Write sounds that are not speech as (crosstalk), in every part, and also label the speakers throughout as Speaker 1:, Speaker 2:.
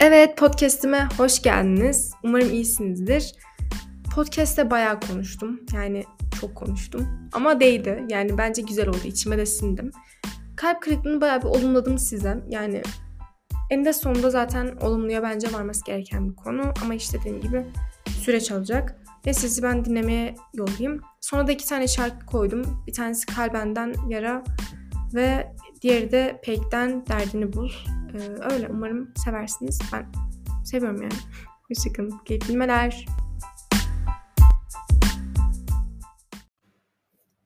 Speaker 1: Evet, podcast'ime hoş geldiniz. Umarım iyisinizdir. Podcast'te bayağı konuştum. Yani çok konuştum. Ama değdi. Yani bence güzel oldu. İçime de sindim. Kalp kırıklığını bayağı bir olumladım size. Yani eninde sonunda zaten olumluya bence varması gereken bir konu. Ama işte dediğim gibi süreç alacak. Ve sizi ben dinlemeye yollayayım. Sonra da iki tane şarkı koydum. Bir tanesi Kalbenden Yara ve diğeri de Peyk'ten Derdini Bul. Ee, öyle umarım seversiniz. Ben seviyorum yani. Hoşçakalın. Keyifli dinlemeler.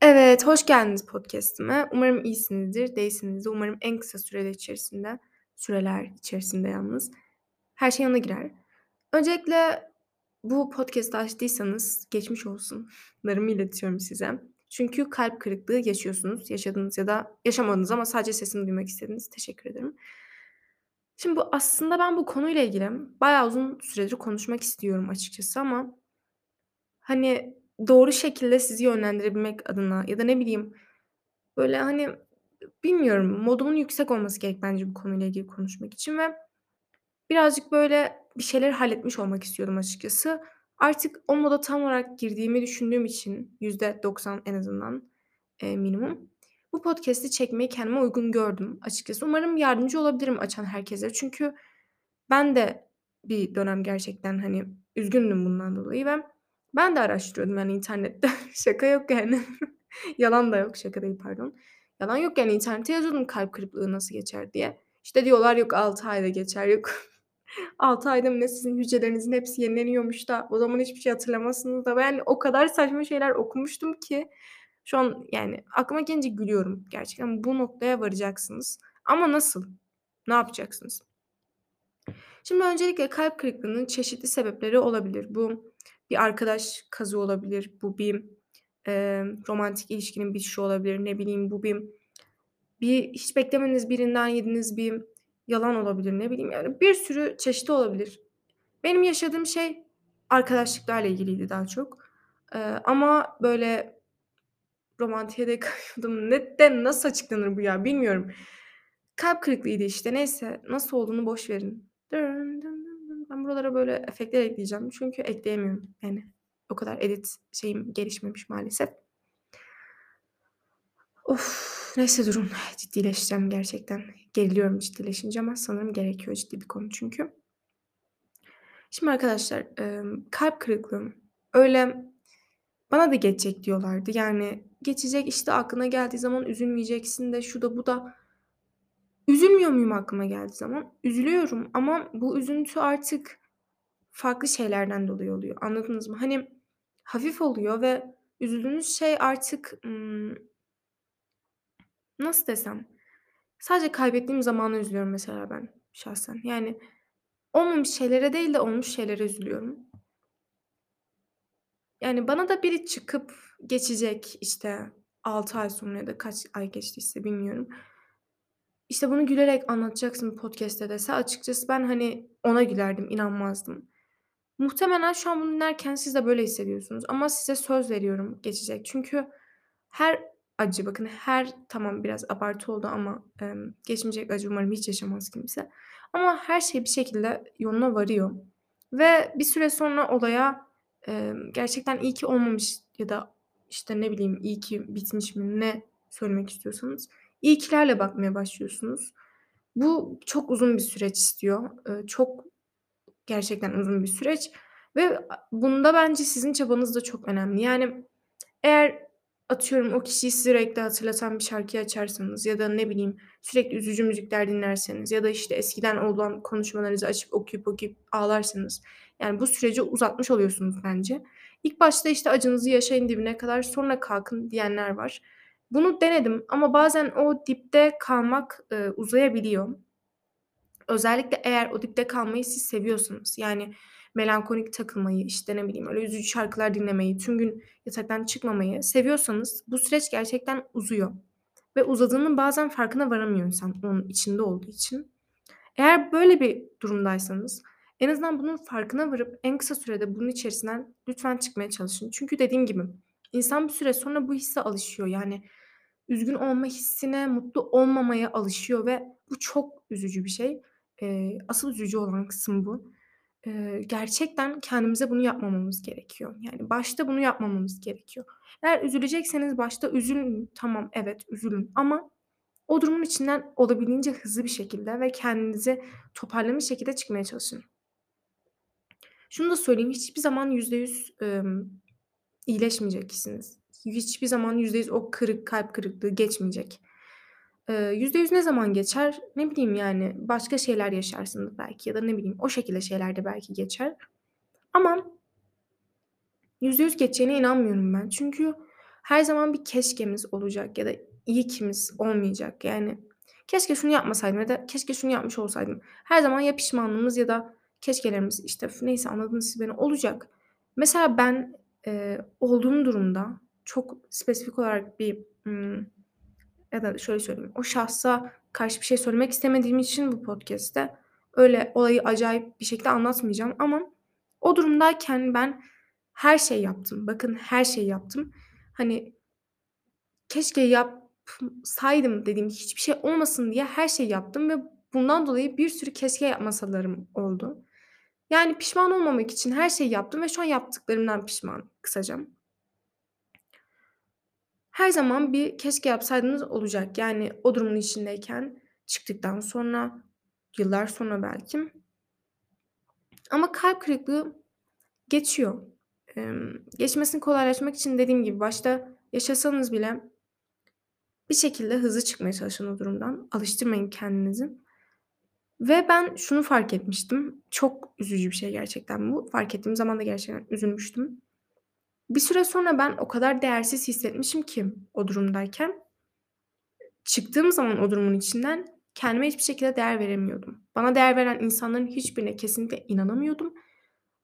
Speaker 1: Evet, hoş geldiniz podcast'ime. Umarım iyisinizdir, değilsinizdir. Umarım en kısa süreler içerisinde, süreler içerisinde yalnız her şey yana girer. Öncelikle bu podcast'ı açtıysanız geçmiş olsun. Larımı iletiyorum size. Çünkü kalp kırıklığı yaşıyorsunuz. Yaşadınız ya da yaşamadınız ama sadece sesimi duymak istediniz. Teşekkür ederim. Şimdi bu aslında ben bu konuyla ilgili bayağı uzun süredir konuşmak istiyorum açıkçası ama hani doğru şekilde sizi yönlendirebilmek adına ya da ne bileyim böyle hani bilmiyorum modumun yüksek olması gerek bence bu konuyla ilgili konuşmak için ve birazcık böyle bir şeyleri halletmiş olmak istiyorum açıkçası. Artık o moda tam olarak girdiğimi düşündüğüm için %90 en azından e, minimum bu podcast'i çekmeyi kendime uygun gördüm açıkçası. Umarım yardımcı olabilirim açan herkese. Çünkü ben de bir dönem gerçekten hani üzgündüm bundan dolayı ve ben de araştırıyordum yani internette. (laughs) Şaka yok yani. (laughs) Yalan da yok. Şaka değil pardon. Yalan yok yani internete yazıyordum kalp kırıklığı nasıl geçer diye. İşte diyorlar yok 6 ayda geçer yok. 6 ayda mı ne sizin hücrelerinizin hepsi yenileniyormuş da o zaman hiçbir şey hatırlamazsınız da. Ben o kadar saçma şeyler okumuştum ki şu an yani aklıma gelince gülüyorum gerçekten. Bu noktaya varacaksınız. Ama nasıl? Ne yapacaksınız? Şimdi öncelikle kalp kırıklığının çeşitli sebepleri olabilir. Bu bir arkadaş kazı olabilir. Bu bir e, romantik ilişkinin bitişi olabilir. Ne bileyim bu bir bir hiç beklemediğiniz birinden yediğiniz bir yalan olabilir. Ne bileyim yani bir sürü çeşidi olabilir. Benim yaşadığım şey arkadaşlıklarla ilgiliydi daha çok. E, ama böyle romantiğe de (laughs) kayıyordum. Neden nasıl açıklanır bu ya bilmiyorum. Kalp kırıklığıydı işte. Neyse nasıl olduğunu boş verin. Ben buralara böyle efektler ekleyeceğim. Çünkü ekleyemiyorum. Yani o kadar edit şeyim gelişmemiş maalesef. Of neyse durun ciddileşeceğim gerçekten. Geriliyorum ciddileşince ama sanırım gerekiyor ciddi bir konu çünkü. Şimdi arkadaşlar kalp kırıklığı öyle bana da geçecek diyorlardı. Yani geçecek işte aklına geldiği zaman üzülmeyeceksin de şu da bu da. Üzülmüyor muyum aklıma geldiği zaman? Üzülüyorum ama bu üzüntü artık farklı şeylerden dolayı oluyor. Anladınız mı? Hani hafif oluyor ve üzüldüğünüz şey artık ımm nasıl desem? Sadece kaybettiğim zamana üzülüyorum mesela ben şahsen. Yani olmamış şeylere değil de olmuş şeylere üzülüyorum. Yani bana da biri çıkıp geçecek işte 6 ay sonra ya da kaç ay geçtiyse bilmiyorum. İşte bunu gülerek anlatacaksın podcast'te dese açıkçası ben hani ona gülerdim, inanmazdım. Muhtemelen şu an bunu dinlerken siz de böyle hissediyorsunuz ama size söz veriyorum geçecek. Çünkü her acı bakın her tamam biraz abartı oldu ama emm, geçmeyecek acı umarım hiç yaşamaz kimse. Ama her şey bir şekilde yoluna varıyor ve bir süre sonra olaya Emm, gerçekten iyi ki olmamış ya da, işte, ne bileyim, iyi ki bitmiş mi ne söylemek istiyorsanız, iyi kilerle bakmaya başlıyorsunuz. Bu çok uzun bir süreç istiyor. Eee, çok gerçekten uzun bir süreç ve bunda bence sizin çabanız da çok önemli. Yani eğer atıyorum o kişiyi sürekli hatırlatan bir şarkıyı açarsanız ya da ne bileyim sürekli üzücü müzikler dinlerseniz ya da, işte, eskiden olan konuşmalarınızı açıp okuyup okuyup ağlarsanız, yani, bu süreci uzatmış oluyorsunuz bence. İlk başta, işte, acınızı yaşayın dibine kadar sonra kalkın diyenler var. Bunu denedim ama bazen o dipte kalmak, eee, uzayabiliyor. Özellikle eğer o dipte kalmayı siz seviyorsanız, yani, melankolik takılmayı, işte, ne bileyim, öyle üzücü şarkılar dinlemeyi, tüm gün yataktan çıkmamayı seviyorsanız bu süreç gerçekten uzuyor ve uzadığının bazen farkına varamıyor insan onun içinde olduğu için. Eğer böyle bir durumdaysanız en azından bunun farkına varıp en kısa sürede bunun içerisinden lütfen çıkmaya çalışın. Çünkü dediğim gibi insan bir süre sonra bu hisse alışıyor. Yani üzgün olma hissine, mutlu olmamaya alışıyor ve bu çok üzücü bir şey. eee, asıl üzücü olan kısım bu. Eee, gerçekten kendimize bunu yapmamamız gerekiyor. Yani başta bunu yapmamamız gerekiyor. Eğer üzülecekseniz başta üzülün. Tamam, evet, üzülün ama o durumun içinden olabildiğince hızlı bir şekilde ve kendinizi toparlamış şekilde çıkmaya çalışın. Şunu da söyleyeyim, hiçbir zaman %100, emm, iyileşmeyeceksiniz. Hiçbir zaman %100 o kırık, kalp kırıklığı geçmeyecek. Eee, %100 ne zaman geçer? Ne bileyim, yani, başka şeyler yaşarsınız belki ya da ne bileyim o şekilde şeyler de belki geçer ama %100 geçeceğine inanmıyorum ben. Çünkü her zaman bir keşkemiz olacak ya da iyikimiz olmayacak. Yani, keşke şunu yapmasaydım ya da keşke şunu yapmış olsaydım. Her zaman ya pişmanlığımız ya da keşkelerimiz, işte, neyse anladınız siz beni, olacak. Mesela ben, eee, olduğum durumda çok spesifik olarak bir, ımm, ya da şöyle söyleyeyim, o şahsa karşı bir şey söylemek istemediğim için bu podcast'te öyle olayı acayip bir şekilde anlatmayacağım ama o durumdayken ben her şeyi yaptım. Bakın her şeyi yaptım. Hani keşke yapsaydım dediğim hiçbir şey olmasın diye her şeyi yaptım ve bundan dolayı bir sürü keşke yapmasalarım oldu. Yani pişman olmamak için her şeyi yaptım ve şu an yaptıklarımdan pişmanım kısaca. Her zaman bir keşke yapsaydınız olacak. Yani o durumun içindeyken, çıktıktan sonra, yıllar sonra belki. Ama kalp kırıklığı geçiyor. Emm, geçmesini kolaylaştırmak için dediğim gibi başta yaşasanız bile bir şekilde hızlı çıkmaya çalışın o durumdan. Alıştırmayın kendinizi. Ve ben şunu fark etmiştim. Çok üzücü bir şey gerçekten bu. Fark ettiğim zaman da gerçekten üzülmüştüm. Bir süre sonra ben o kadar değersiz hissetmişim ki o durumdayken. Çıktığım zaman o durumun içinden kendime hiçbir şekilde değer veremiyordum. Bana değer veren insanların hiçbirine kesinlikle inanamıyordum.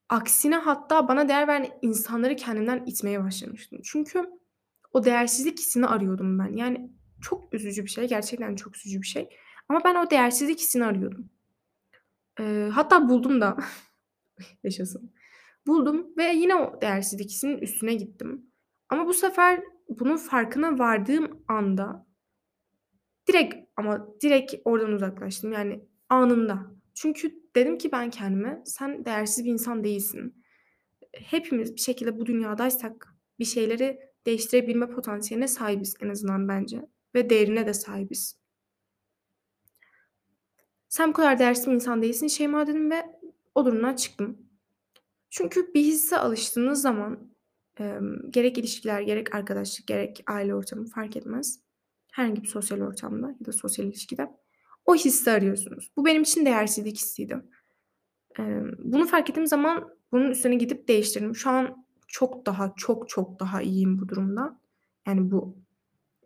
Speaker 1: Aksine hatta bana değer veren insanları kendimden itmeye başlamıştım. Çünkü o değersizlik hissini arıyordum ben. Yani çok üzücü bir şey, gerçekten çok üzücü bir şey ama ben o değersizlik hissini arıyordum. Eee, hatta buldum da. (laughs) Yaşasın. Buldum ve yine o değersizlik hissinin üstüne gittim. Ama bu sefer bunun farkına vardığım anda direkt ama direkt oradan uzaklaştım. Yani anında. Çünkü dedim ki ben kendime, "Sen değersiz bir insan değilsin." Hepimiz bir şekilde bu dünyadaysak bir şeyleri değiştirebilme potansiyeline sahibiz en azından bence ve değerine de sahibiz. "Sen bu kadar değersiz bir insan değilsin Şeyma." dedim ve o durumdan çıktım. Çünkü bir hisse alıştığınız zaman, emm, gerek ilişkiler, gerek arkadaşlık, gerek aile ortamı fark etmez. Herhangi bir sosyal ortamda ya da sosyal ilişkide o hissi arıyorsunuz. Bu benim için değersizlik hissiydi. Emm, bunu fark ettiğim zaman bunun üstüne gidip değiştirdim. Şu an çok daha, çok çok daha iyiyim bu durumda. Yani bu,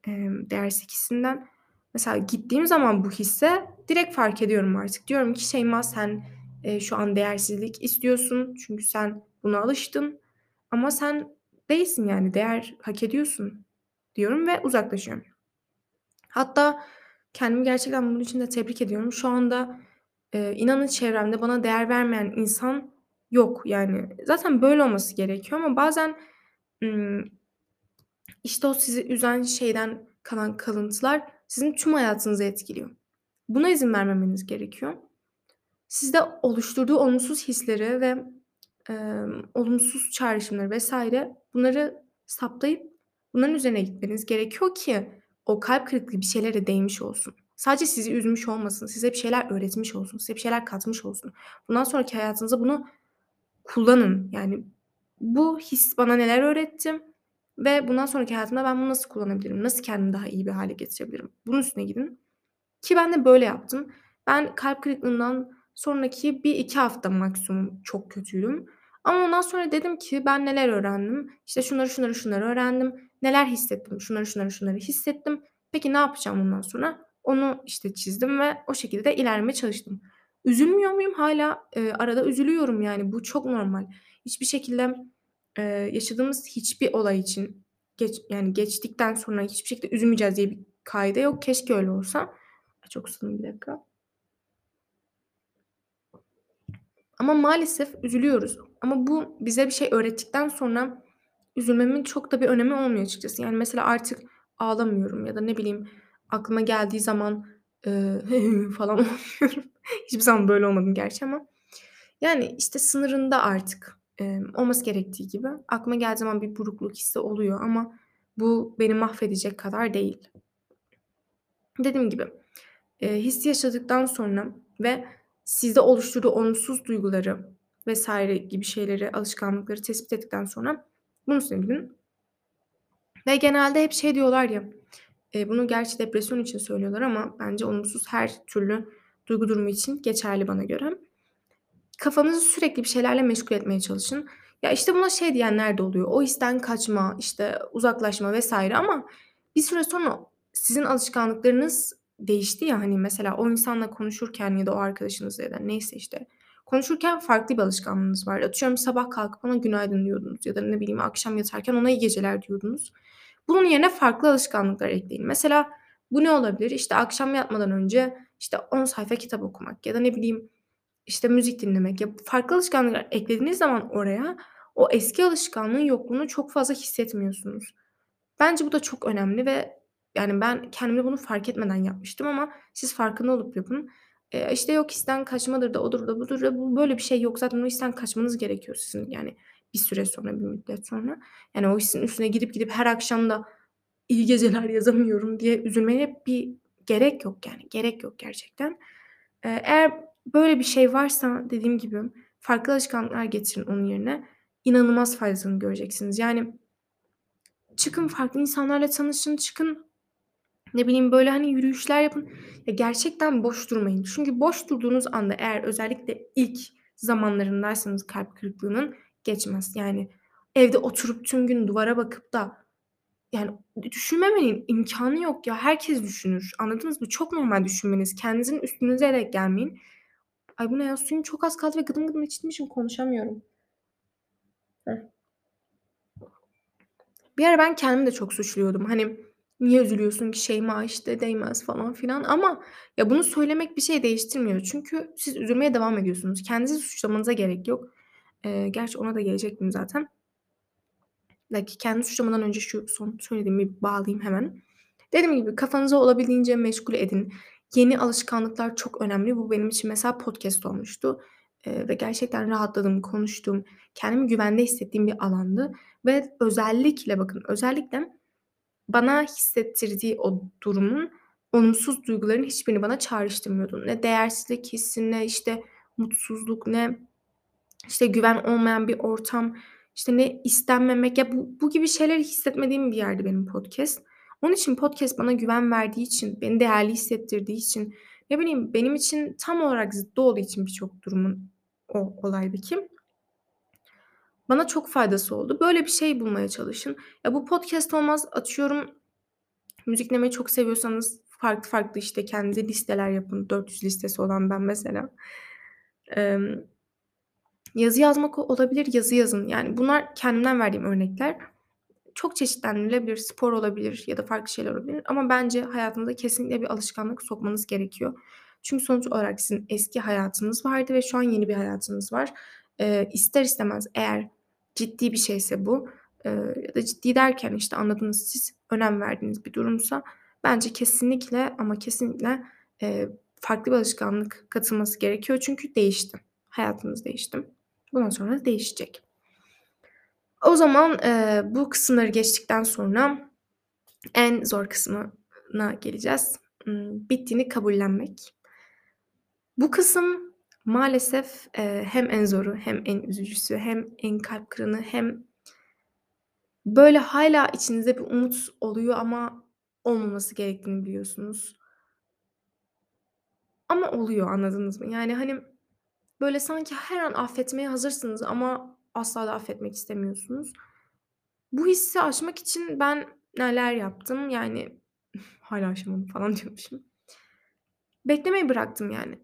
Speaker 1: emm, değersizlik hissinden. Mesela gittiğim zaman bu hisse direkt fark ediyorum artık. Diyorum ki Şeyma sen, eee, şu an değersizlik istiyorsun çünkü sen buna alıştın ama sen değilsin yani değer hak ediyorsun diyorum ve uzaklaşıyorum. Hatta kendimi gerçekten bunun için de tebrik ediyorum. Şu anda, eee, inanın çevremde bana değer vermeyen insan yok. Yani zaten böyle olması gerekiyor ama bazen, işte o sizi üzen şeyden kalan kalıntılar sizin tüm hayatınızı etkiliyor. Buna izin vermemeniz gerekiyor. Sizde oluşturduğu olumsuz hisleri ve, emm, olumsuz çağrışımları vs. bunları saptayıp bunların üzerine gitmeniz gerekiyor ki o kalp kırıklığı bir şeylere değmiş olsun. Sadece sizi üzmüş olmasın, size bir şeyler öğretmiş olsun, size bir şeyler katmış olsun. Bundan sonraki hayatınızda bunu kullanın. Yani bu his bana neler öğretti ve bundan sonraki hayatımda ben bunu nasıl kullanabilirim? Nasıl kendimi daha iyi bir hâle getirebilirim? Bunun üstüne gidin ki ben de böyle yaptım. Ben kalp kırıklığından sonraki 1-2 hafta maksimum çok kötüydüm ama ondan sonra dedim ki ben neler öğrendim? İşte şunları, şunları, şunları öğrendim. Neler hissettim? Şunları, şunları, şunları hissettim. Peki ne yapacağım bundan sonra? Onu işte çizdim ve o şekilde de ilerlemeye çalıştım. Üzülmüyor muyum? Hâlâ, eee, arada üzülüyorum yani bu çok normal. Hiçbir şekilde, eee, yaşadığımız hiçbir olay için geç yani geçtikten sonra hiçbir şekilde üzülmeyeceğiz diye bir kaide yok. Keşke öyle olsa. Çok susadım bir dakika. Ama maalesef üzülüyoruz. Ama bu bize bir şey öğrettikten sonra üzülmemin çok da bir önemi olmuyor açıkçası. Yani mesela artık ağlamıyorum ya da ne bileyim aklıma geldiği zaman, eee, (laughs) falan oluyorum. (laughs) Hiçbir zaman böyle olmadım gerçi ama. Yani, işte, sınırında artık, emm, olması gerektiği gibi. Aklıma geldiği zaman bir burukluk hissi oluyor ama bu beni mahvedecek kadar değil. Dediğim gibi, eee, hissi yaşadıktan sonra ve sizde oluşturduğu olumsuz duyguları vs. gibi şeyleri, alışkanlıkları tespit ettikten sonra bunun üstüne. Ve genelde hep şey diyorlar ya, eee, bunu gerçi depresyon için söylüyorlar ama bence olumsuz her türlü duygu durumu için geçerli bana göre. Kafanızı sürekli bir şeylerle meşgul etmeye çalışın. Ya, işte, buna şey diyenler de oluyor, o histen kaçma, işte, uzaklaşma vs. ama bir süre sonra sizin alışkanlıklarınız değişti ya, hani, mesela o insanla konuşurken ya da o arkadaşınızla ya da neyse, işte, konuşurken farklı bir alışkanlığınız var. Atıyorum sabah kalkıp ona günaydın diyordunuz ya da ne bileyim akşam yatarken ona iyi geceler diyordunuz. Bunun yerine farklı alışkanlıklar ekleyin. Mesela bu ne olabilir? İşte, akşam yatmadan önce, işte, 10 sayfa kitap okumak ya da ne bileyim, işte, müzik dinlemek. Ya, farklı alışkanlıklar eklediğiniz zaman oraya o eski alışkanlığın yokluğunu çok fazla hissetmiyorsunuz. Bence bu da çok önemli ve, yani, ben kendimde bunu fark etmeden yapmıştım ama siz farkında olup yapın. Eee, işte, yok histen kaçmadır da odur da budur da bu böyle bir şey yok. Zaten o histen kaçmanız gerekiyor sizin, yani, bir süre sonra, bir müddet sonra. Yani, o hissin üstüne gidip gidip her akşam da iyi geceler yazamıyorum diye üzülmeye bir gerek yok, yani, gerek yok gerçekten. Eee, eğer böyle bir şey varsa dediğim gibi farklı alışkanlıklar getirin onun yerine. İnanılmaz faydasını göreceksiniz. Yani çıkın, farklı insanlarla tanışın, çıkın, ne bileyim, böyle, hani, yürüyüşler yapın. Ya, gerçekten boş durmayın. Çünkü boş durduğunuz anda eğer özellikle ilk zamanlarındaysanız kalp kırıklığının geçmez. Yani, evde oturup tüm gün duvara bakıp da, yani, düşünmemenin imkânı yok ya. Herkes düşünür. Anladınız mı? Çok normal düşünmeniz. Kendinizin üstünüze de gelmeyin. Ay, bu ne ya? Suyum çok az kaldı ve gıdım gıdım içtiğim için konuşamıyorum. Heh. Bir ara ben kendimi de çok suçluyordum. Hani, "Niye üzülüyorsun ki Şeyma, işte, değmez." falan filan ama ya, bunu söylemek bir şey değiştirmiyor. Çünkü siz üzülmeye devam ediyorsunuz. Kendinizi suçlamanıza gerek yok. Eee, gerçi ona da gelecektim zaten. Bir dakika, kendimi suçlamadan önce şu son söylediğimi bağlayayım hemen. Dediğim gibi kafanızı olabildiğince meşgul edin. Yeni alışkanlıklar çok önemli. Bu benim için mesela podcast olmuştu, eee, ve gerçekten rahatladım, konuştum. Kendimi güvende hissettiğim bir alandı ve özellikle bakın, özellikle bana hissettirdiği o durumun olumsuz duyguların hiçbirini bana çağrıştırmıyordu. Ne değersizlik hissi, ne, işte, mutsuzluk, ne, işte, güven olmayan bir ortam, işte, ne istenmemek. Ya, bu bu gibi şeyleri hissetmediğim bir yerdi benim podcast. Onun için podcast bana güven verdiği için, beni değerli hissettirdiği için, ne bileyim, benim için tam olarak zıttı olduğu için birçok durumun o olaydaki bana çok faydası oldu. Böyle bir şey bulmaya çalışın. Ya, bu podcast olmaz. Atıyorum, müzik dinlemeyi çok seviyorsanız farklı farklı, işte, kendinize listeler yapın. 400 listesi olan ben mesela. Emm, yazı yazmak olabilir, yazı yazın. Yani, bunlar kendimden verdiğim örnekler. Çok çeşitlendirilebilir. Spor olabilir ya da farklı şeyler olabilir ama bence hayatınıza kesinlikle bir alışkanlık sokmanız gerekiyor. Çünkü sonuç olarak sizin eski hayatınız vardı ve şu an yeni bir hayatınız var. Eee, ister istemez eğer ciddi bir şeyse bu, eee, ya da ciddi derken, işte, anladınız siz, önem verdiğiniz bir durumsa bence kesinlikle ama kesinlikle, eee, farklı bir alışkanlık katılması gerekiyor. Çünkü değişti. Hayatınız değişti. Bundan sonra değişecek. O zaman, eee, bu kısımları geçtikten sonra en zor kısmına geleceğiz. Imm, bittiğini kabullenmek. Bu kısım maalesef, eee, hem en zoru hem en üzücüsü hem en kalp kıranı hem böyle hâlâ içinizde bir umut oluyor ama olmaması gerektiğini biliyorsunuz. Ama oluyor, anladınız mı? Yani, hani, böyle sanki her an affetmeye hazırsınız ama asla da affetmek istemiyorsunuz. Bu hissi aşmak için ben neler yaptım? Yani (laughs) hâlâ aşamadım falan diyormuşum. Beklemeyi bıraktım yani.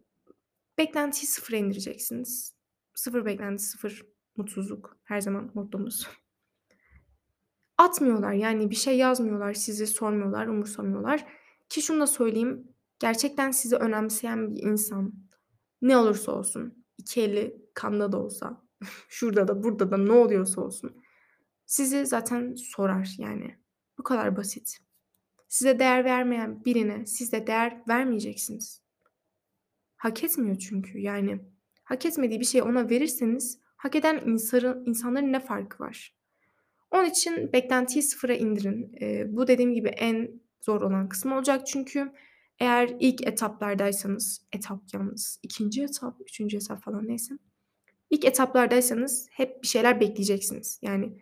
Speaker 1: Beklentiyi sıfıra indireceksiniz. Sıfır beklenti, sıfır mutsuzluk her zaman mottomuz. Atmıyorlar, yani bir şey yazmıyorlar, sizi sormuyorlar, umursamıyorlar ki şunu da söyleyeyim, gerçekten sizi önemseyen bir insan ne olursa olsun, 2 eli kanda da olsa, (laughs) şurada da burada da ne oluyorsa olsun sizi zaten sorar yani. Bu kadar basit. Size değer vermeyen birine siz de değer vermeyeceksiniz. Hak etmiyor çünkü, yani. Hak etmediği bir şeyi ona verirseniz hak eden insanın insanların ne farkı var? Onun için beklentiyi sıfıra indirin. Eee, bu dediğim gibi en zor olan kısım olacak çünkü eğer ilk etaplardaysanız, etap yalnız 2'nci etap, 3'üncü etap falan neyse. İlk etaplardaysanız hep bir şeyler bekleyeceksiniz. Yani,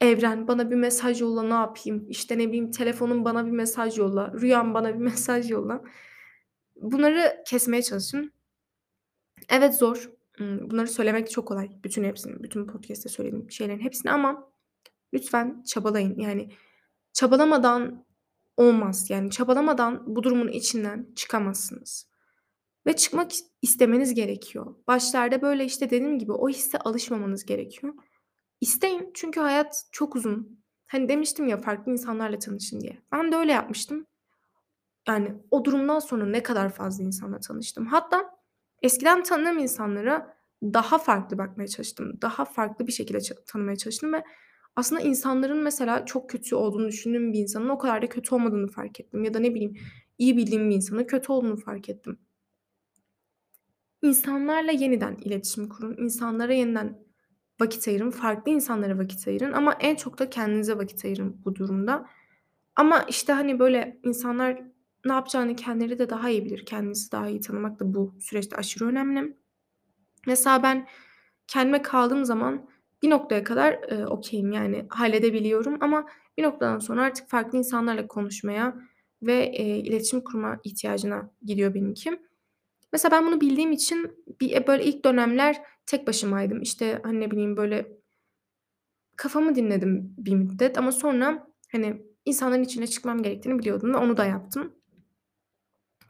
Speaker 1: evren bana bir mesaj yolla, ne yapayım? İşte, ne bileyim, telefonum bana bir mesaj yolla, rüyam bana bir (laughs) mesaj yolla. Bunları kesmeye çalışın. Evet, zor. Imm, bunları söylemek çok kolay. Bütün hepsini, bütün podcast'te söylediğim şeylerin hepsini ama lütfen çabalayın. Yani, çabalamadan olmaz. Yani, çabalamadan bu durumun içinden çıkamazsınız ve çıkmak is istemeniz gerekiyor. Başlarda, böyle, işte, dediğim gibi o hisse alışmamanız gerekiyor. İsteyin çünkü hayat çok uzun. Hani, demiştim ya, farklı insanlarla tanışın diye. Ben de öyle yapmıştım. Yani, o durumdan sonra ne kadar fazla insanla tanıştım. Hatta eskiden tanıdığım insanlara daha farklı bakmaya çalıştım. Daha farklı bir şekilde tanımaya çalıştım ve aslında insanların mesela çok kötü olduğunu düşündüğüm bir insanın o kadar da kötü olmadığını fark ettim ya da ne bileyim, iyi bildiğim bir insanın kötü olduğunu fark ettim. İnsanlarla yeniden iletişim kurun. İnsanlara yeniden vakit ayırın. Farklı insanlara vakit ayırın ama en çok da kendinize vakit ayırın bu durumda. Ama, işte, hani, böyle, insanlar ne yapacağını kendileri de daha iyi bilir. Kendinizi daha iyi tanımak da bu süreçte aşırı önemli. Mesela ben kendime kaldığım zaman bir noktaya kadar, eee, okay'im, yani, halledebiliyorum ama bir noktadan sonra artık farklı insanlarla konuşmaya ve, eee, iletişim kurma ihtiyacına gidiyor benimki. Mesela ben bunu bildiğim için bir, eee, böyle, ilk dönemler tek başımaydım. İşte, hani, ne bileyim, böyle kafamı dinledim bir müddet ama sonra, hani, insanların içine çıkmam gerektiğini biliyordum ve onu da yaptım.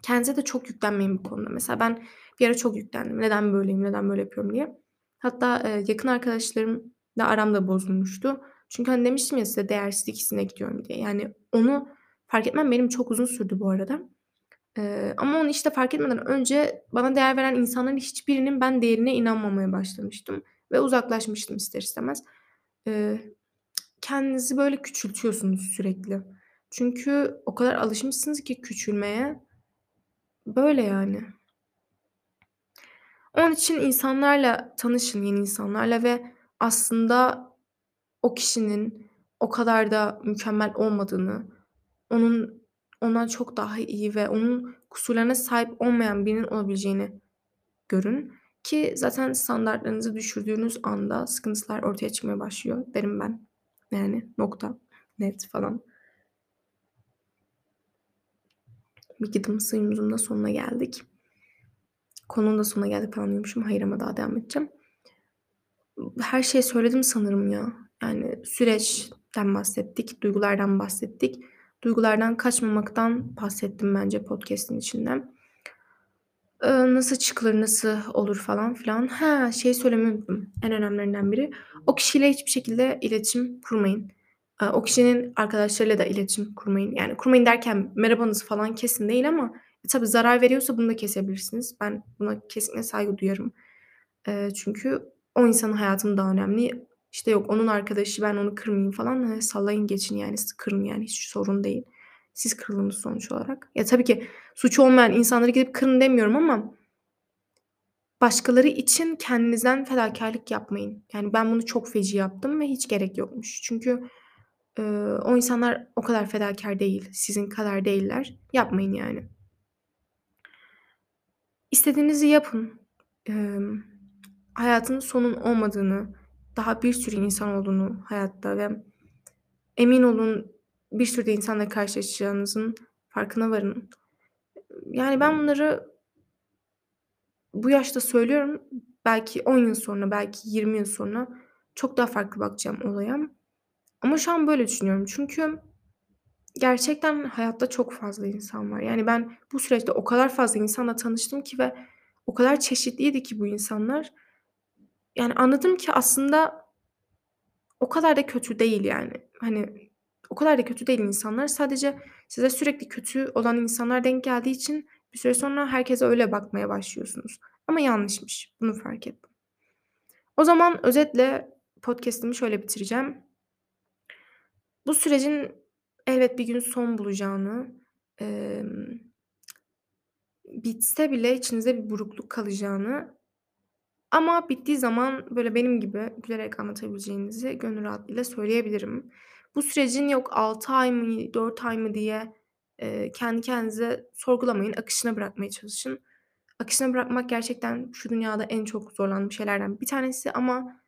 Speaker 1: Kendinize de çok yüklenmeyin bu konuda. Mesela ben bir ara çok yüklendim. Neden böyleyim, neden böyle yapıyorum diye. Hatta, eee, yakın arkadaşlarımla aram da bozulmuştu. Çünkü, hani, demiştim ya size değersizlik hissine gidiyorum diye. Yani, onu fark etmem benim çok uzun sürdü bu arada. Eee, ama onu, işte, fark etmeden önce bana değer veren insanların hiçbirinin ben değerine inanmamaya başlamıştım ve uzaklaşmıştım ister istemez. Eee, kendinizi böyle küçültüyorsunuz sürekli. Çünkü o kadar alışmışsınız ki küçülmeye. Böyle, yani. Onun için insanlarla tanışın, yeni insanlarla ve aslında o kişinin o kadar da mükemmel olmadığını, onun ondan çok daha iyi ve onun kusurlarına sahip olmayan birinin olabileceğini görün ki zaten standartlarınızı düşürdüğünüz anda sıkıntılar ortaya çıkmaya başlıyor derim ben. Yani nokta. Net falan. Bir gıdım suyumuzun da sonuna geldik. Konunun da sonuna geldik falan diyormuşum. Hayır ama daha devam edeceğim. Her şeyi söyledim sanırım ya. Yani süreçten bahsettik, duygulardan bahsettik. Duygulardan kaçmamaktan bahsettim bence podcast'in içinde. Eee, nasıl çıkılır, nasıl olur falan filan. Ha, şeyi söylemeyi unuttum. En önemlilerinden biri. O kişiyle hiçbir şekilde iletişim kurmayın. Eee, o kişinin arkadaşlarıyla da iletişim kurmayın. Yani kurmayın derken merhabanızı falan kesin değil ama e, tabii zarar veriyorsa bunu da kesebilirsiniz. Ben buna kesinlikle saygı duyarım. Eee, çünkü o insanın hayatı mı daha önemli? İşte yok onun arkadaşı, ben onu kırmayayım falan. Eee, sallayın geçin yani. Kırın yani hiç sorun değil. Siz kırıldınız sonuç olarak. Ya, tabii ki suçu olmayan insanları gidip kırın demiyorum ama başkaları için kendinizden fedakârlık yapmayın. Yani ben bunu çok feci yaptım ve hiç gerek yokmuş. Çünkü, eee, o insanlar o kadar fedakâr değil. Sizin kadar değiller. Yapmayın yani. İstediğinizi yapın. Emm, hayatın sonun olmadığını, daha bir sürü insan olduğunu hayatta ve emin olun bir sürü de insanla karşılaşacağınızın farkına varın. Yani ben bunları bu yaşta söylüyorum. Belki 10 yıl sonra, belki 20 yıl sonra çok daha farklı bakacağım olaya. Ama şu an böyle düşünüyorum. Çünkü gerçekten hayatta çok fazla insan var. Yani ben bu süreçte o kadar fazla insanla tanıştım ki ve o kadar çeşitliydi ki bu insanlar. Yani anladım ki aslında o kadar da kötü değil yani. Hani o kadar da kötü değil insanlar. Sadece size sürekli kötü olan insanlar denk geldiği için bir süre sonra herkese öyle bakmaya başlıyorsunuz. Ama yanlışmış. Bunu fark ettim. O zaman özetle podcast'imi şöyle bitireceğim. Bu sürecin elbet bir gün son bulacağını, emm, bitse bile içinizde bir burukluk kalacağını ama bittiği zaman, böyle, benim gibi gülerek anlatabileceğinizi gönül rahatlığıyla söyleyebilirim. Bu sürecin yok 6 ay mı, 4 ay mı diye, eee, kendi kendinize sorgulamayın, akışına bırakmaya çalışın. Akışına bırakmak gerçekten şu dünyada en çok zorlandığım şeylerden bir tanesi ama,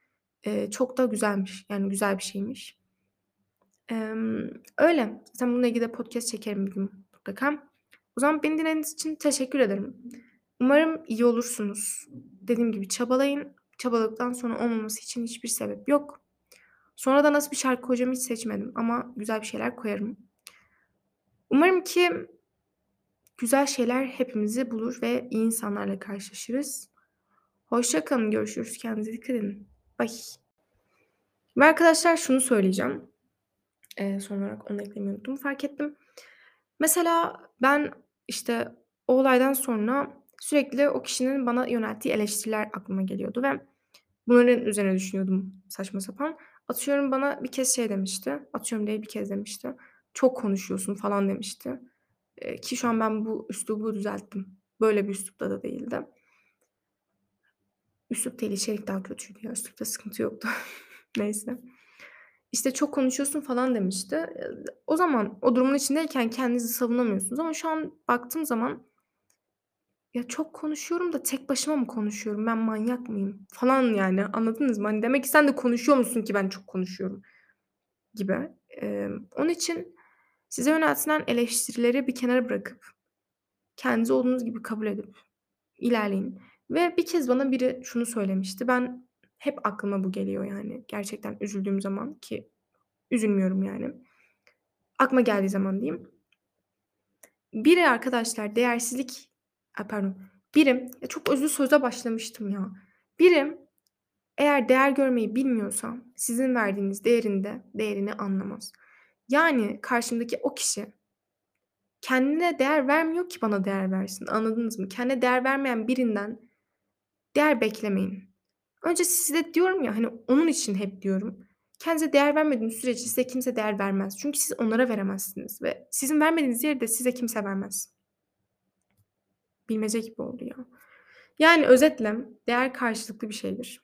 Speaker 1: eee, çok da güzelmiş, yani güzel bir şeymiş. Öyle. Zaten bununla ilgili de podcast çekerim bir gün mutlaka. O zaman beni dinlediğiniz için teşekkür ederim. Umarım iyi olursunuz. Dediğim gibi çabalayın. Çabaladıktan sonra olmaması için hiçbir sebep yok. Sonra da nasıl bir şarkı koyacağımı hiç seçmedim ama güzel bir şeyler koyarım. Umarım ki güzel şeyler hepimizi bulur ve iyi insanlarla karşılaşırız. Hoşça kalın, görüşürüz. Kendinize dikkat edin. Bye. Ve arkadaşlar şunu söyleyeceğim. Eee, son olarak onu unuttuğumu fark ettim. Mesela ben, işte, o olaydan sonra sürekli o kişinin bana yönelttiği eleştiriler aklıma geliyordu ve bunların üzerine düşünüyordum saçma sapan. Atıyorum bana bir kez şey demişti, atıyorum değil bir kez demişti. "Çok konuşuyorsun." falan demişti. Eee, ki şu an ben bu üslubu düzelttim. Böyle bir üslupta da değildi. Üslup değil, içerik daha kötüydü ya. Üslupta sıkıntı yoktu. (laughs) Neyse. İşte, "Çok konuşuyorsun." falan demişti. O zaman o durumun içindeyken kendinizi savunamıyorsunuz ama şu an baktığım zaman ya, çok konuşuyorum da tek başıma mı konuşuyorum? Ben manyak mıyım? Falan yani anladınız mı? Hani, demek ki sen de konuşuyor musun ki ben çok konuşuyorum gibi. Emm, onun için size yöneltilen eleştirileri bir kenara bırakıp kendiniz olduğunuz gibi kabul edip ilerleyin ve bir kez bana biri şunu söylemişti. Ben hep aklıma bu geliyor yani gerçekten üzüldüğüm zaman ki üzülmüyorum yani. Aklıma geldiği zaman diyeyim. Biri arkadaşlar değersizlik pardon. Biri ya, çok özlü söze başlamıştım ya. Biri eğer değer görmeyi bilmiyorsa sizin verdiğiniz değerin de değerini anlamaz. Yani karşımdaki o kişi kendine değer vermiyor ki bana değer versin. Anladınız mı? Kendine değer vermeyen birinden değer beklemeyin. Önce size diyorum ya, hani, onun için hep diyorum. Kendinize değer vermediğiniz sürece size kimse değer vermez. Çünkü siz onlara veremezsiniz ve sizin vermediğiniz değeri de size kimse vermez. Bilmece gibi oldu ya. Yani özetle değer karşılıklı bir şeydir.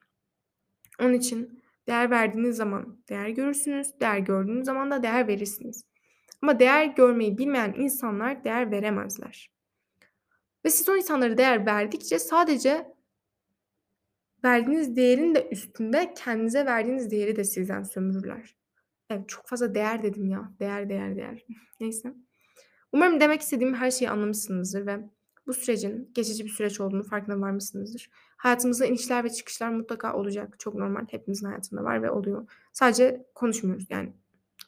Speaker 1: Onun için değer verdiğiniz zaman değer görürsünüz, değer gördüğünüz zaman da değer verirsiniz. Ama değer görmeyi bilmeyen insanlar değer veremezler. Ve siz o insanlara değer verdikçe sadece verdiğiniz değerin de üstünde kendinize verdiğiniz değeri de sizden sömürürler. Evet, çok fazla değer dedim ya. Değer, değer, değer. (laughs) Neyse. Umarım demek istediğim her şeyi anlamışsınızdır ve bu sürecin geçici bir süreç olduğunu farkına varmışsınızdır. Hayatımızda inişler ve çıkışlar mutlaka olacak. Çok normal. Hepimizin hayatında var ve oluyor. Sadece konuşmuyoruz yani.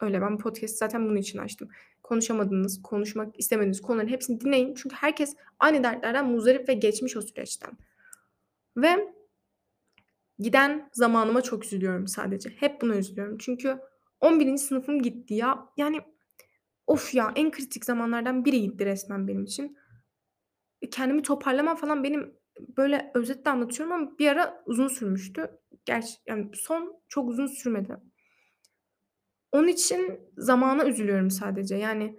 Speaker 1: Öyle ben bu podcast'i zaten bunun için açtım. Konuşamadığınız, konuşmak istemediğiniz konuların hepsini dinleyin. Çünkü herkes aynı dertlerden muzdarip ve geçmiş o süreçten. Ve giden zamanıma çok üzülüyorum sadece. Hep buna üzülüyorum. Çünkü 11. sınıfım gitti ya. Yani of ya en kritik zamanlardan biri gitti resmen benim için. E, kendimi toparlamam falan benim böyle özetle anlatıyorum ama bir ara uzun sürmüştü. Gerçi yani son çok uzun sürmedi. Onun için zamana üzülüyorum sadece. Yani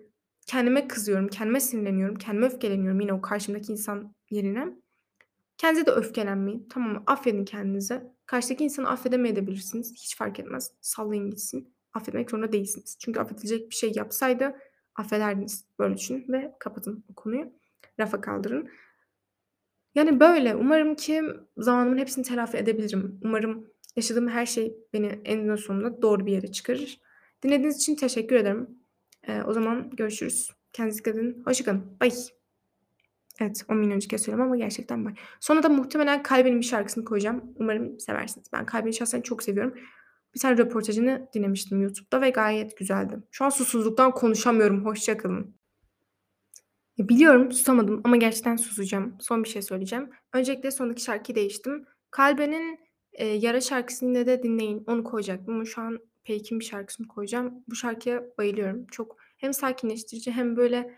Speaker 1: kendime kızıyorum, kendime sinirleniyorum, kendime öfkeleniyorum yine o karşımdaki insan yerine. Kendinize de öfkelenmeyin. Tamam mı? Affedin kendinize. Karşıdaki insanı affedemeyebilirsiniz. Hiç fark etmez. Sallayın gitsin. Affetmek zorunda değilsiniz. Çünkü affedilecek bir şey yapsaydı affederdiniz. Böyle düşünün ve kapatın bu konuyu. Rafa kaldırın. Yani böyle. Umarım ki zamanımın hepsini telafi edebilirim. Umarım yaşadığım her şey beni eninde sonunda doğru bir yere çıkarır. Dinlediğiniz için teşekkür ederim. Eee, o zaman görüşürüz. Kendinize dikkat edin. Hoşça kalın. Bye. Evet, 10 milyonuncu kez söylüyorum ama gerçekten bye. Sonra da muhtemelen Kalbe'nin bir şarkısını koyacağım. Umarım seversiniz. Ben Kalbe'yi şahsen çok seviyorum. Bir tane röportajını dinlemiştim YouTube'da ve gayet güzeldi. Şu an susuzluktan konuşamıyorum. Hoşça kalın. Ya, biliyorum susamadım ama gerçekten susacağım. Son bir şey söyleyeceğim. Öncelikle sondaki şarkıyı değiştim. Kalbe'nin, eee, Yara şarkısını de dinleyin. Onu koyacaktım ama şu an Peyk'in bir şarkısını koyacağım. Bu şarkıya bayılıyorum. Çok hem sakinleştirici hem böyle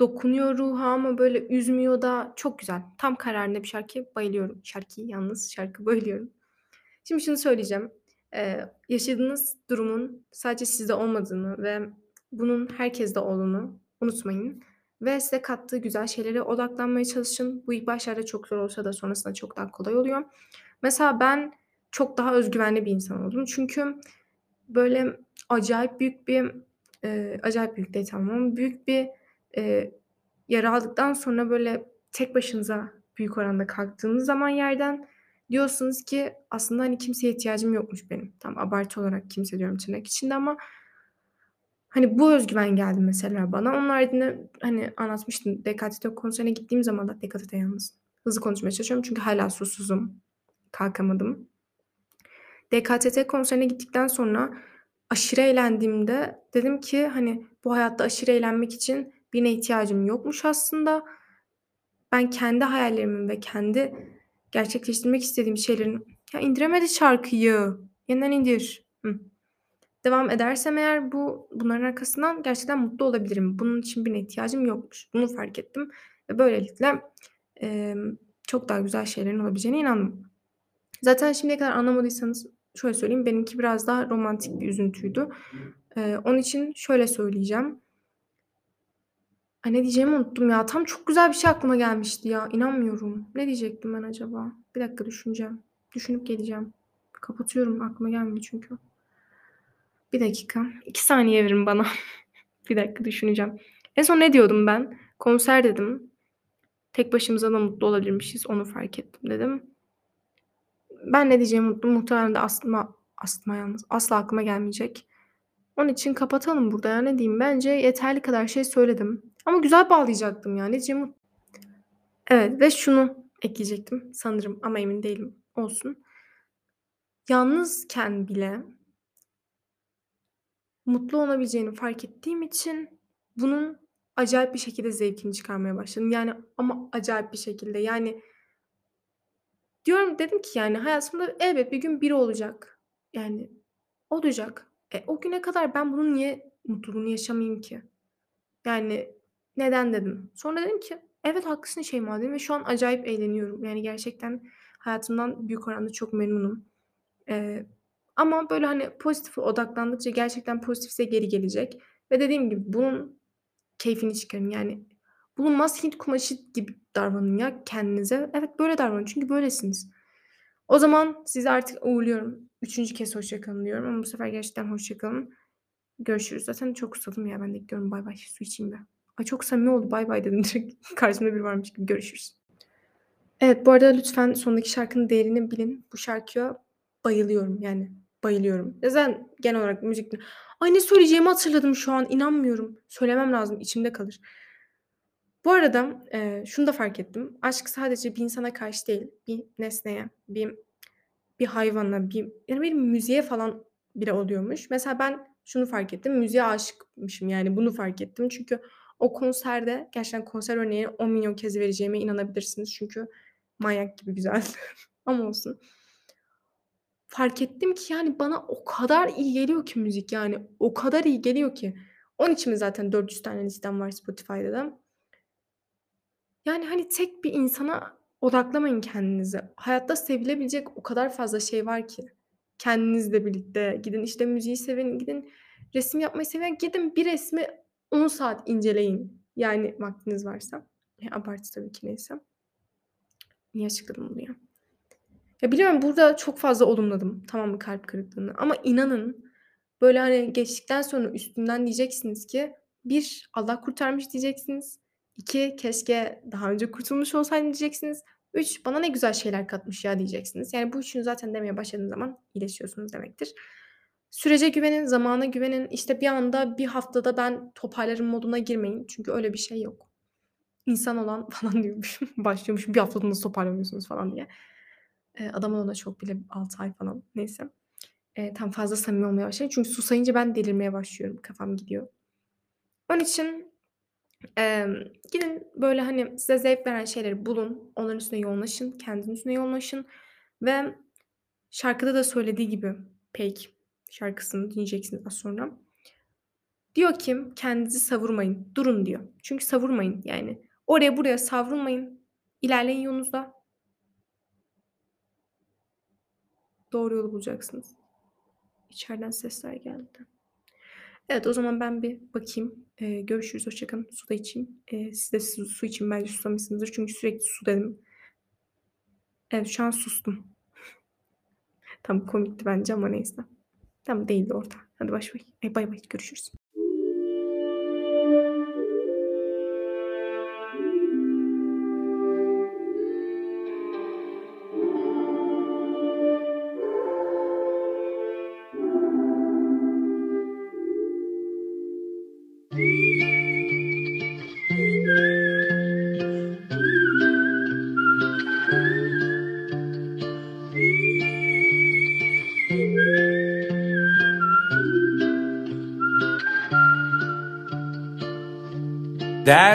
Speaker 1: dokunuyor ruha ama böyle üzmüyor da çok güzel. Tam kararında bir şarkı. Bayılıyorum şarkıyı yalnız. Şarkı (laughs) bayılıyorum. Şimdi şunu söyleyeceğim. Eee, yaşadığınız durumun sadece sizde olmadığını ve bunun herkeste olduğunu unutmayın ve size kattığı güzel şeylere odaklanmaya çalışın. Bu ilk başlarda çok zor olsa da sonrasında çok daha kolay oluyor. Mesela ben çok daha öz güvenli bir insan oldum. Çünkü böyle acayip büyük bir, eee, acayip büyük değil tamam ama büyük bir, eee, yara aldıktan sonra böyle tek başınıza büyük oranda kalktığınız zaman yerden diyorsunuz ki aslında, hani, kimseye ihtiyacım yokmuş benim. Tamam, abartı olarak "kimse" diyorum tırnak içinde ama hani, bu öz güven geldi mesela bana. Onun haricinde, hani, anlatmıştım DKTT konserine gittiğim zaman da DKTT yalnız. Hızlı konuşmaya çalışıyorum çünkü hâlâ susuzum. Kalkamadım. DKTT konserine gittikten sonra aşırı eğlendiğimde dedim ki, hani, bu hayatta aşırı eğlenmek için birine ihtiyacım yokmuş aslında. Ben kendi hayallerimin ve kendi gerçekleştirmek istediğim şeylerin Ya, indiremedi şarkıyı. Yeniden indir. Hıh. Devam edersem eğer bu bunların arkasından gerçekten mutlu olabilirim. Bunun için birine ihtiyacım yokmuş. Bunu fark ettim ve böylelikle, emm, çok daha güzel şeylerin olabileceğine inandım. Zaten şimdiye kadar anlamadıysanız şöyle söyleyeyim, benimki biraz daha romantik bir üzüntüydü. Eee, onun için şöyle söyleyeceğim. Ay, ne diyeceğimi unuttum ya. Tam çok güzel bir şey aklıma gelmişti ya. İnanmıyorum. Ne diyecektim ben acaba? Bir dakika düşüneceğim. Düşünüp geleceğim. Kapatıyorum. Aklıma gelmiyor çünkü. Bir dakika. 2 saniye verin bana. (laughs) Bir dakika düşüneceğim. En son ne diyordum ben? Konser dedim. Tek başımıza da mutlu olabilirmişiz. Onu fark ettim dedim. Ben ne diyeceğimi unuttum. Muhtemelen de aslıma aslıma yalnız asla aklıma gelmeyecek. Onun için kapatalım burada ya. Ne diyeyim? Bence yeterli kadar şey söyledim. Ama güzel bağlayacaktım ya. Ne diyeceğimi unut Evet ve şunu ekleyecektim sanırım ama emin değilim. Olsun. Yalnızken bile mutlu olabileceğini fark ettiğim için bunun acayip bir şekilde zevkini çıkarmaya başladım. Yani ama acayip bir şekilde. Yani diyorum dedim ki yani hayatımda elbet bir gün biri olacak. Yani olacak. E, o güne kadar ben bunun niye mutluluğunu yaşamayayım ki? Yani neden dedim. Sonra dedim ki evet haklısın Şeyma dedim ve şu an acayip eğleniyorum. Yani gerçekten hayatımdan büyük oranda çok memnunum. Eee, ama böyle, hani, pozitife odaklandıkça gerçekten pozitif size geri gelecek ve dediğim gibi bunun keyfini çıkarın. Yani bulunmaz Hint kumaşı gibi davranın ya kendinize. Evet, böyle davranın çünkü böylesiniz. O zaman sizi artık uğurluyorum. Üçüncü kez hoşça kalın diyorum ama bu sefer gerçekten hoşça kalın. Görüşürüz. Zaten çok susadım ya ben de gidiyorum. Baybay. Su içeyim ben. Ay, çok samimi oldu. Baybay dedim (laughs) direkt. Karşımda biri varmış gibi. Görüşürüz. Evet, bu arada lütfen sondaki şarkının değerini bilin. Bu şarkıya bayılıyorum, yani bayılıyorum. Zaten genel olarak müzik Ay, ne söyleyeceğimi hatırladım şu an, inanmıyorum. Söylemem lazım, içimde kalır. Bu arada, eee, şunu da fark ettim. Aşk sadece bir insana karşı değil, bir nesneye, bir bir hayvana, bir yani bir müziğe falan bile oluyormuş. Mesela ben şunu fark ettim, müziğe aşıkmışım, yani bunu fark ettim. Çünkü o konserde gerçekten konser örneğini 10 milyon kez vereceğime inanabilirsiniz. Çünkü manyak gibi güzeldi (laughs) ama olsun. Fark ettim ki, yani, bana o kadar iyi geliyor ki müzik, yani, o kadar iyi geliyor ki. Onun için zaten 400 tane listem var Spotify'da da. Yani, hani, tek bir insana odaklamayın kendinizi. Hayatta sevilebilecek o kadar fazla şey var ki. Kendinizle birlikte gidin, işte, müziği sevin, gidin resim yapmayı seven gidin bir resmi 10 saat inceleyin. Yani, vaktiniz varsa. E, abartı tabii ki neyse. Niye açıkladım bunu ya? Ya, biliyorum burada çok fazla olumladım, tamam mı, kalp kırıklığını ama inanın, böyle, hani, geçtikten sonra üstünden diyeceksiniz ki 1 Allah kurtarmış diyeceksiniz. 2 keşke daha önce kurtulmuş olsaydım diyeceksiniz. 3 bana ne güzel şeyler katmış ya diyeceksiniz. Yani bu üçünü zaten demeye başladığınız zaman iyileşiyorsunuz demektir. Sürece güvenin, zamana güvenin. İşte, bir anda, bir haftada ben toparlarım moduna girmeyin. Çünkü öyle bir şey yok. İnsan olan (laughs) falan diyormuşum, başlıyormuşum. 1 haftada nasıl toparlamıyorsunuz falan diye. Eee, adam olana çok bile 6 ay falan. Neyse. Eee, tamam fazla samimi olmaya başladım. Çünkü susayınca ben delirmeye başlıyorum. Kafam gidiyor. Onun için, emm, gidin böyle, hani, size zevk veren şeyleri bulun. Onların üstüne yoğunlaşın. Kendinizin üstüne yoğunlaşın ve şarkıda da söylediği gibi Pake şarkısını dinleyeceksiniz az sonra. Diyor ki kendinizi savurmayın, durun diyor. Çünkü savurmayın, yani. Oraya buraya savrulmayın. İlerleyin yolunuzda. Doğru yolu bulacaksınız. İçeriden sesler geldi. Evet o zaman ben bir bakayım. Ee, görüşürüz. Hoşçakalın. Su da içeyim. Ee, siz de su, su için bence susamışsınızdır. Çünkü sürekli su dedim. Evet şu an sustum. (laughs) Tam komikti bence ama neyse. Tam değildi orada. Hadi bay. E, bay bay. Görüşürüz.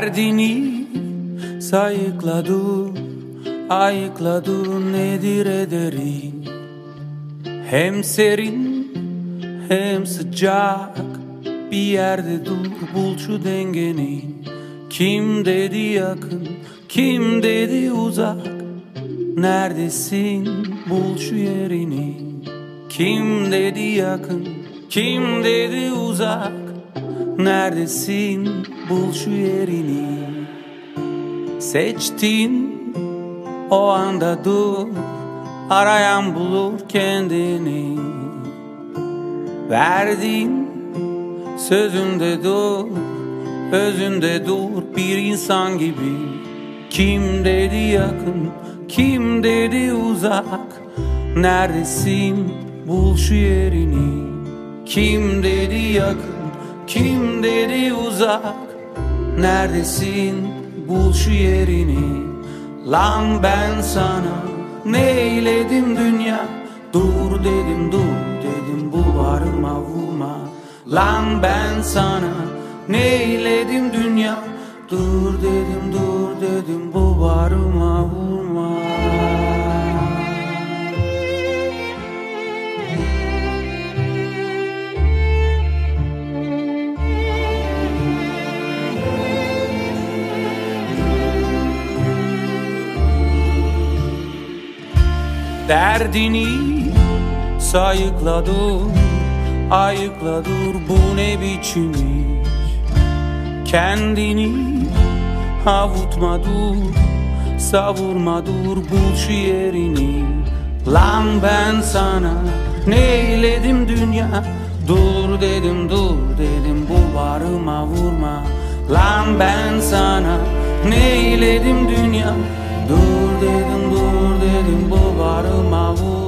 Speaker 2: Derdini sayıkla dur, ayıkla dur nedir ederi? Hem serin hem sıcak bir yerde dur bul şu dengeni. Kim dedi yakın, kim dedi uzak? Neredesin? Bul şu yerini. Kim dedi yakın, kim dedi uzak Neredesin? Bul şu yerini. Seçtin o anda dur. Arayan bulur kendini. Verdin sözünde dur. Özünde dur bir insan gibi. Kim dedi yakın kim dedi uzak? Neredesin? Bul şu yerini. Kim dedi yakın kim dedi uzak? Neredesin? Bul şu yerini. Lan ben sana neyledim dünya? Dur dedim dur dedim bu varıma vurma. Lan ben sana neyledim dünya? Dur dedim dur dedim bu varıma vurma Derdini sayıkla dur, ayıkla dur. Bu ne biçim iş? Kendini avutma dur, savurma dur. Bul şu yerini. Lan ben sana neyledim dünya? Dur dedim dur dedim. Bu varıma vurma. Lan ben sana neyledim dünya? Dur dedim dur dedim bu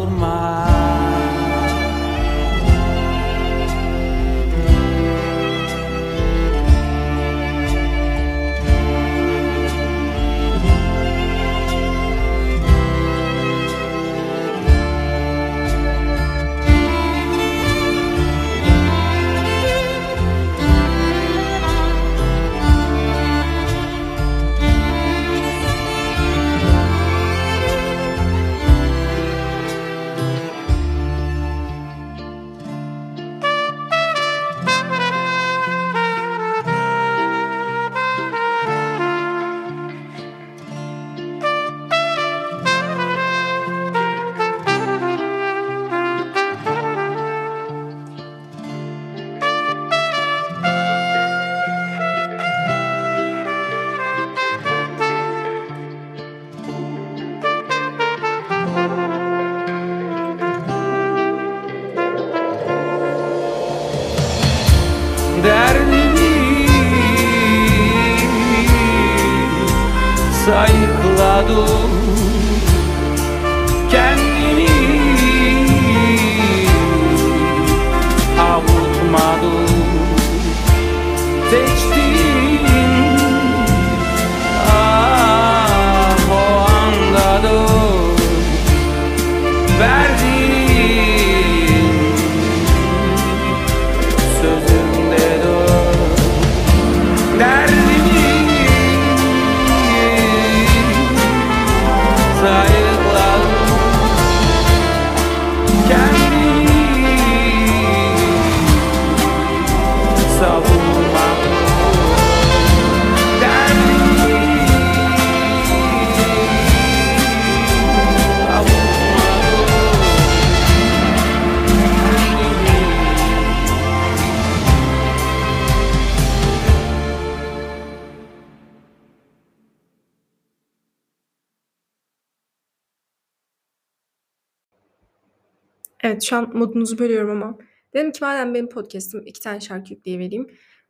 Speaker 1: Evet, şu an modunuzu bölüyorum ama dedim ki madem benim podcast'im 2 tane şarkı yükleyivereyim.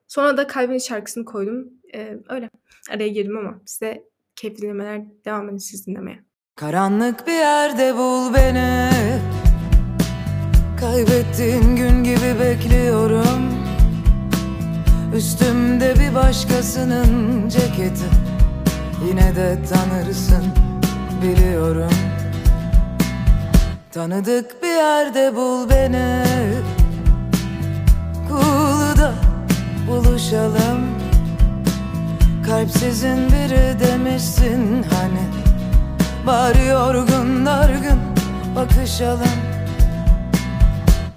Speaker 1: Sonra da Kalbin şarkısını koydum. Eee, öyle. Araya girdim ama size keyifli dinlemeler. Devam edin siz dinlemeye.
Speaker 3: Karanlık bir yerde bul beni Kaybettiğin gün gibi bekliyorum Üstümde bir başkasının ceketi Yine de tanırsın biliyorum Tanıdık bir yerde bul beni. Kulu'da buluşalım. Kalpsizin biri demişsin. Hani Bari yorgun dargın bakışalım.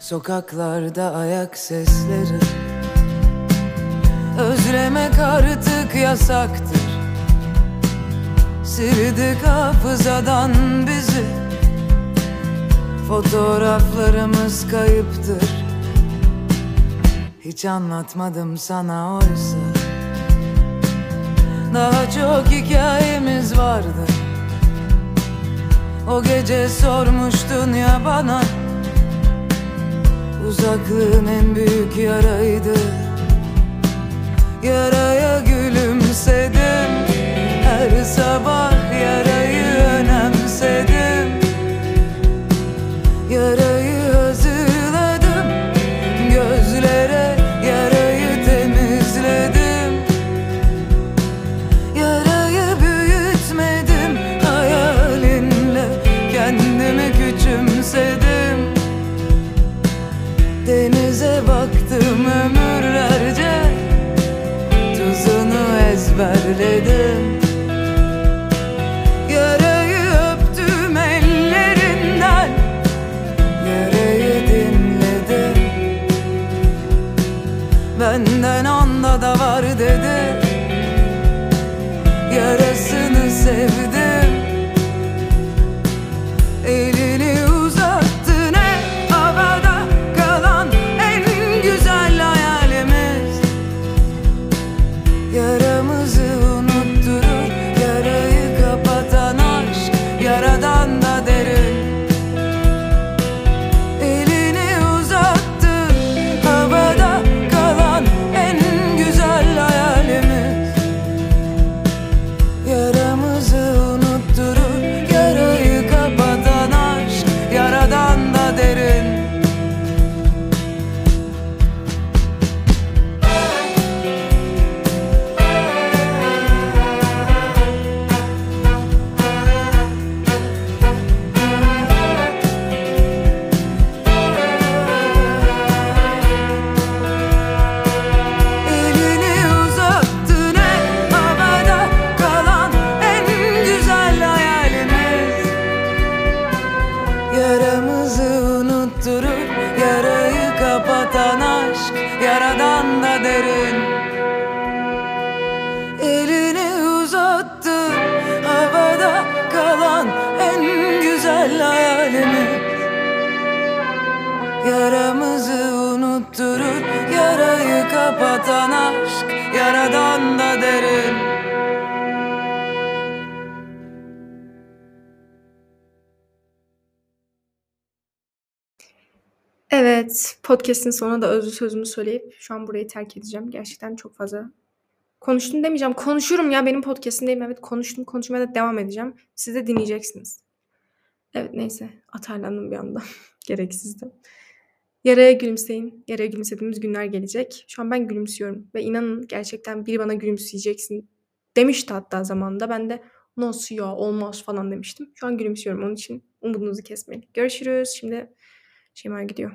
Speaker 3: Sokaklarda ayak sesleri. Özlemek artık yasaktır. Sildik hafızadan bizi Fotoğraflarımız kayıptır. Hiç anlatmadım sana oysa. Daha çok hikayemiz vardı. O gece sormuştun ya bana. Uzaklığın en büyük yaraydı. Yaraya gülümsedim. Her sabah yarayı önemsedim ezberledim Yarayı
Speaker 1: Evet, podcast'in sonuna da özlü sözümü söyleyip şu an burayı terk edeceğim. Gerçekten çok fazla konuştum demeyeceğim. Konuşurum ya benim podcast'imdeyim. Evet konuştum. Konuşmaya da devam edeceğim. Siz de dinleyeceksiniz. Evet neyse atarlandım bir anda. (laughs) Gereksizdi. Yaraya gülümseyin. Yaraya gülümsediğimiz günler gelecek. Şu an ben gülümsüyorum. Ve inanın gerçekten biri bana gülümseyeceksin demişti hatta zamanında. Ben de nasıl ya olmaz falan demiştim. Şu an gülümsüyorum. Onun için umudunuzu kesmeyin. Görüşürüz. Şimdi Şeyma gidiyor.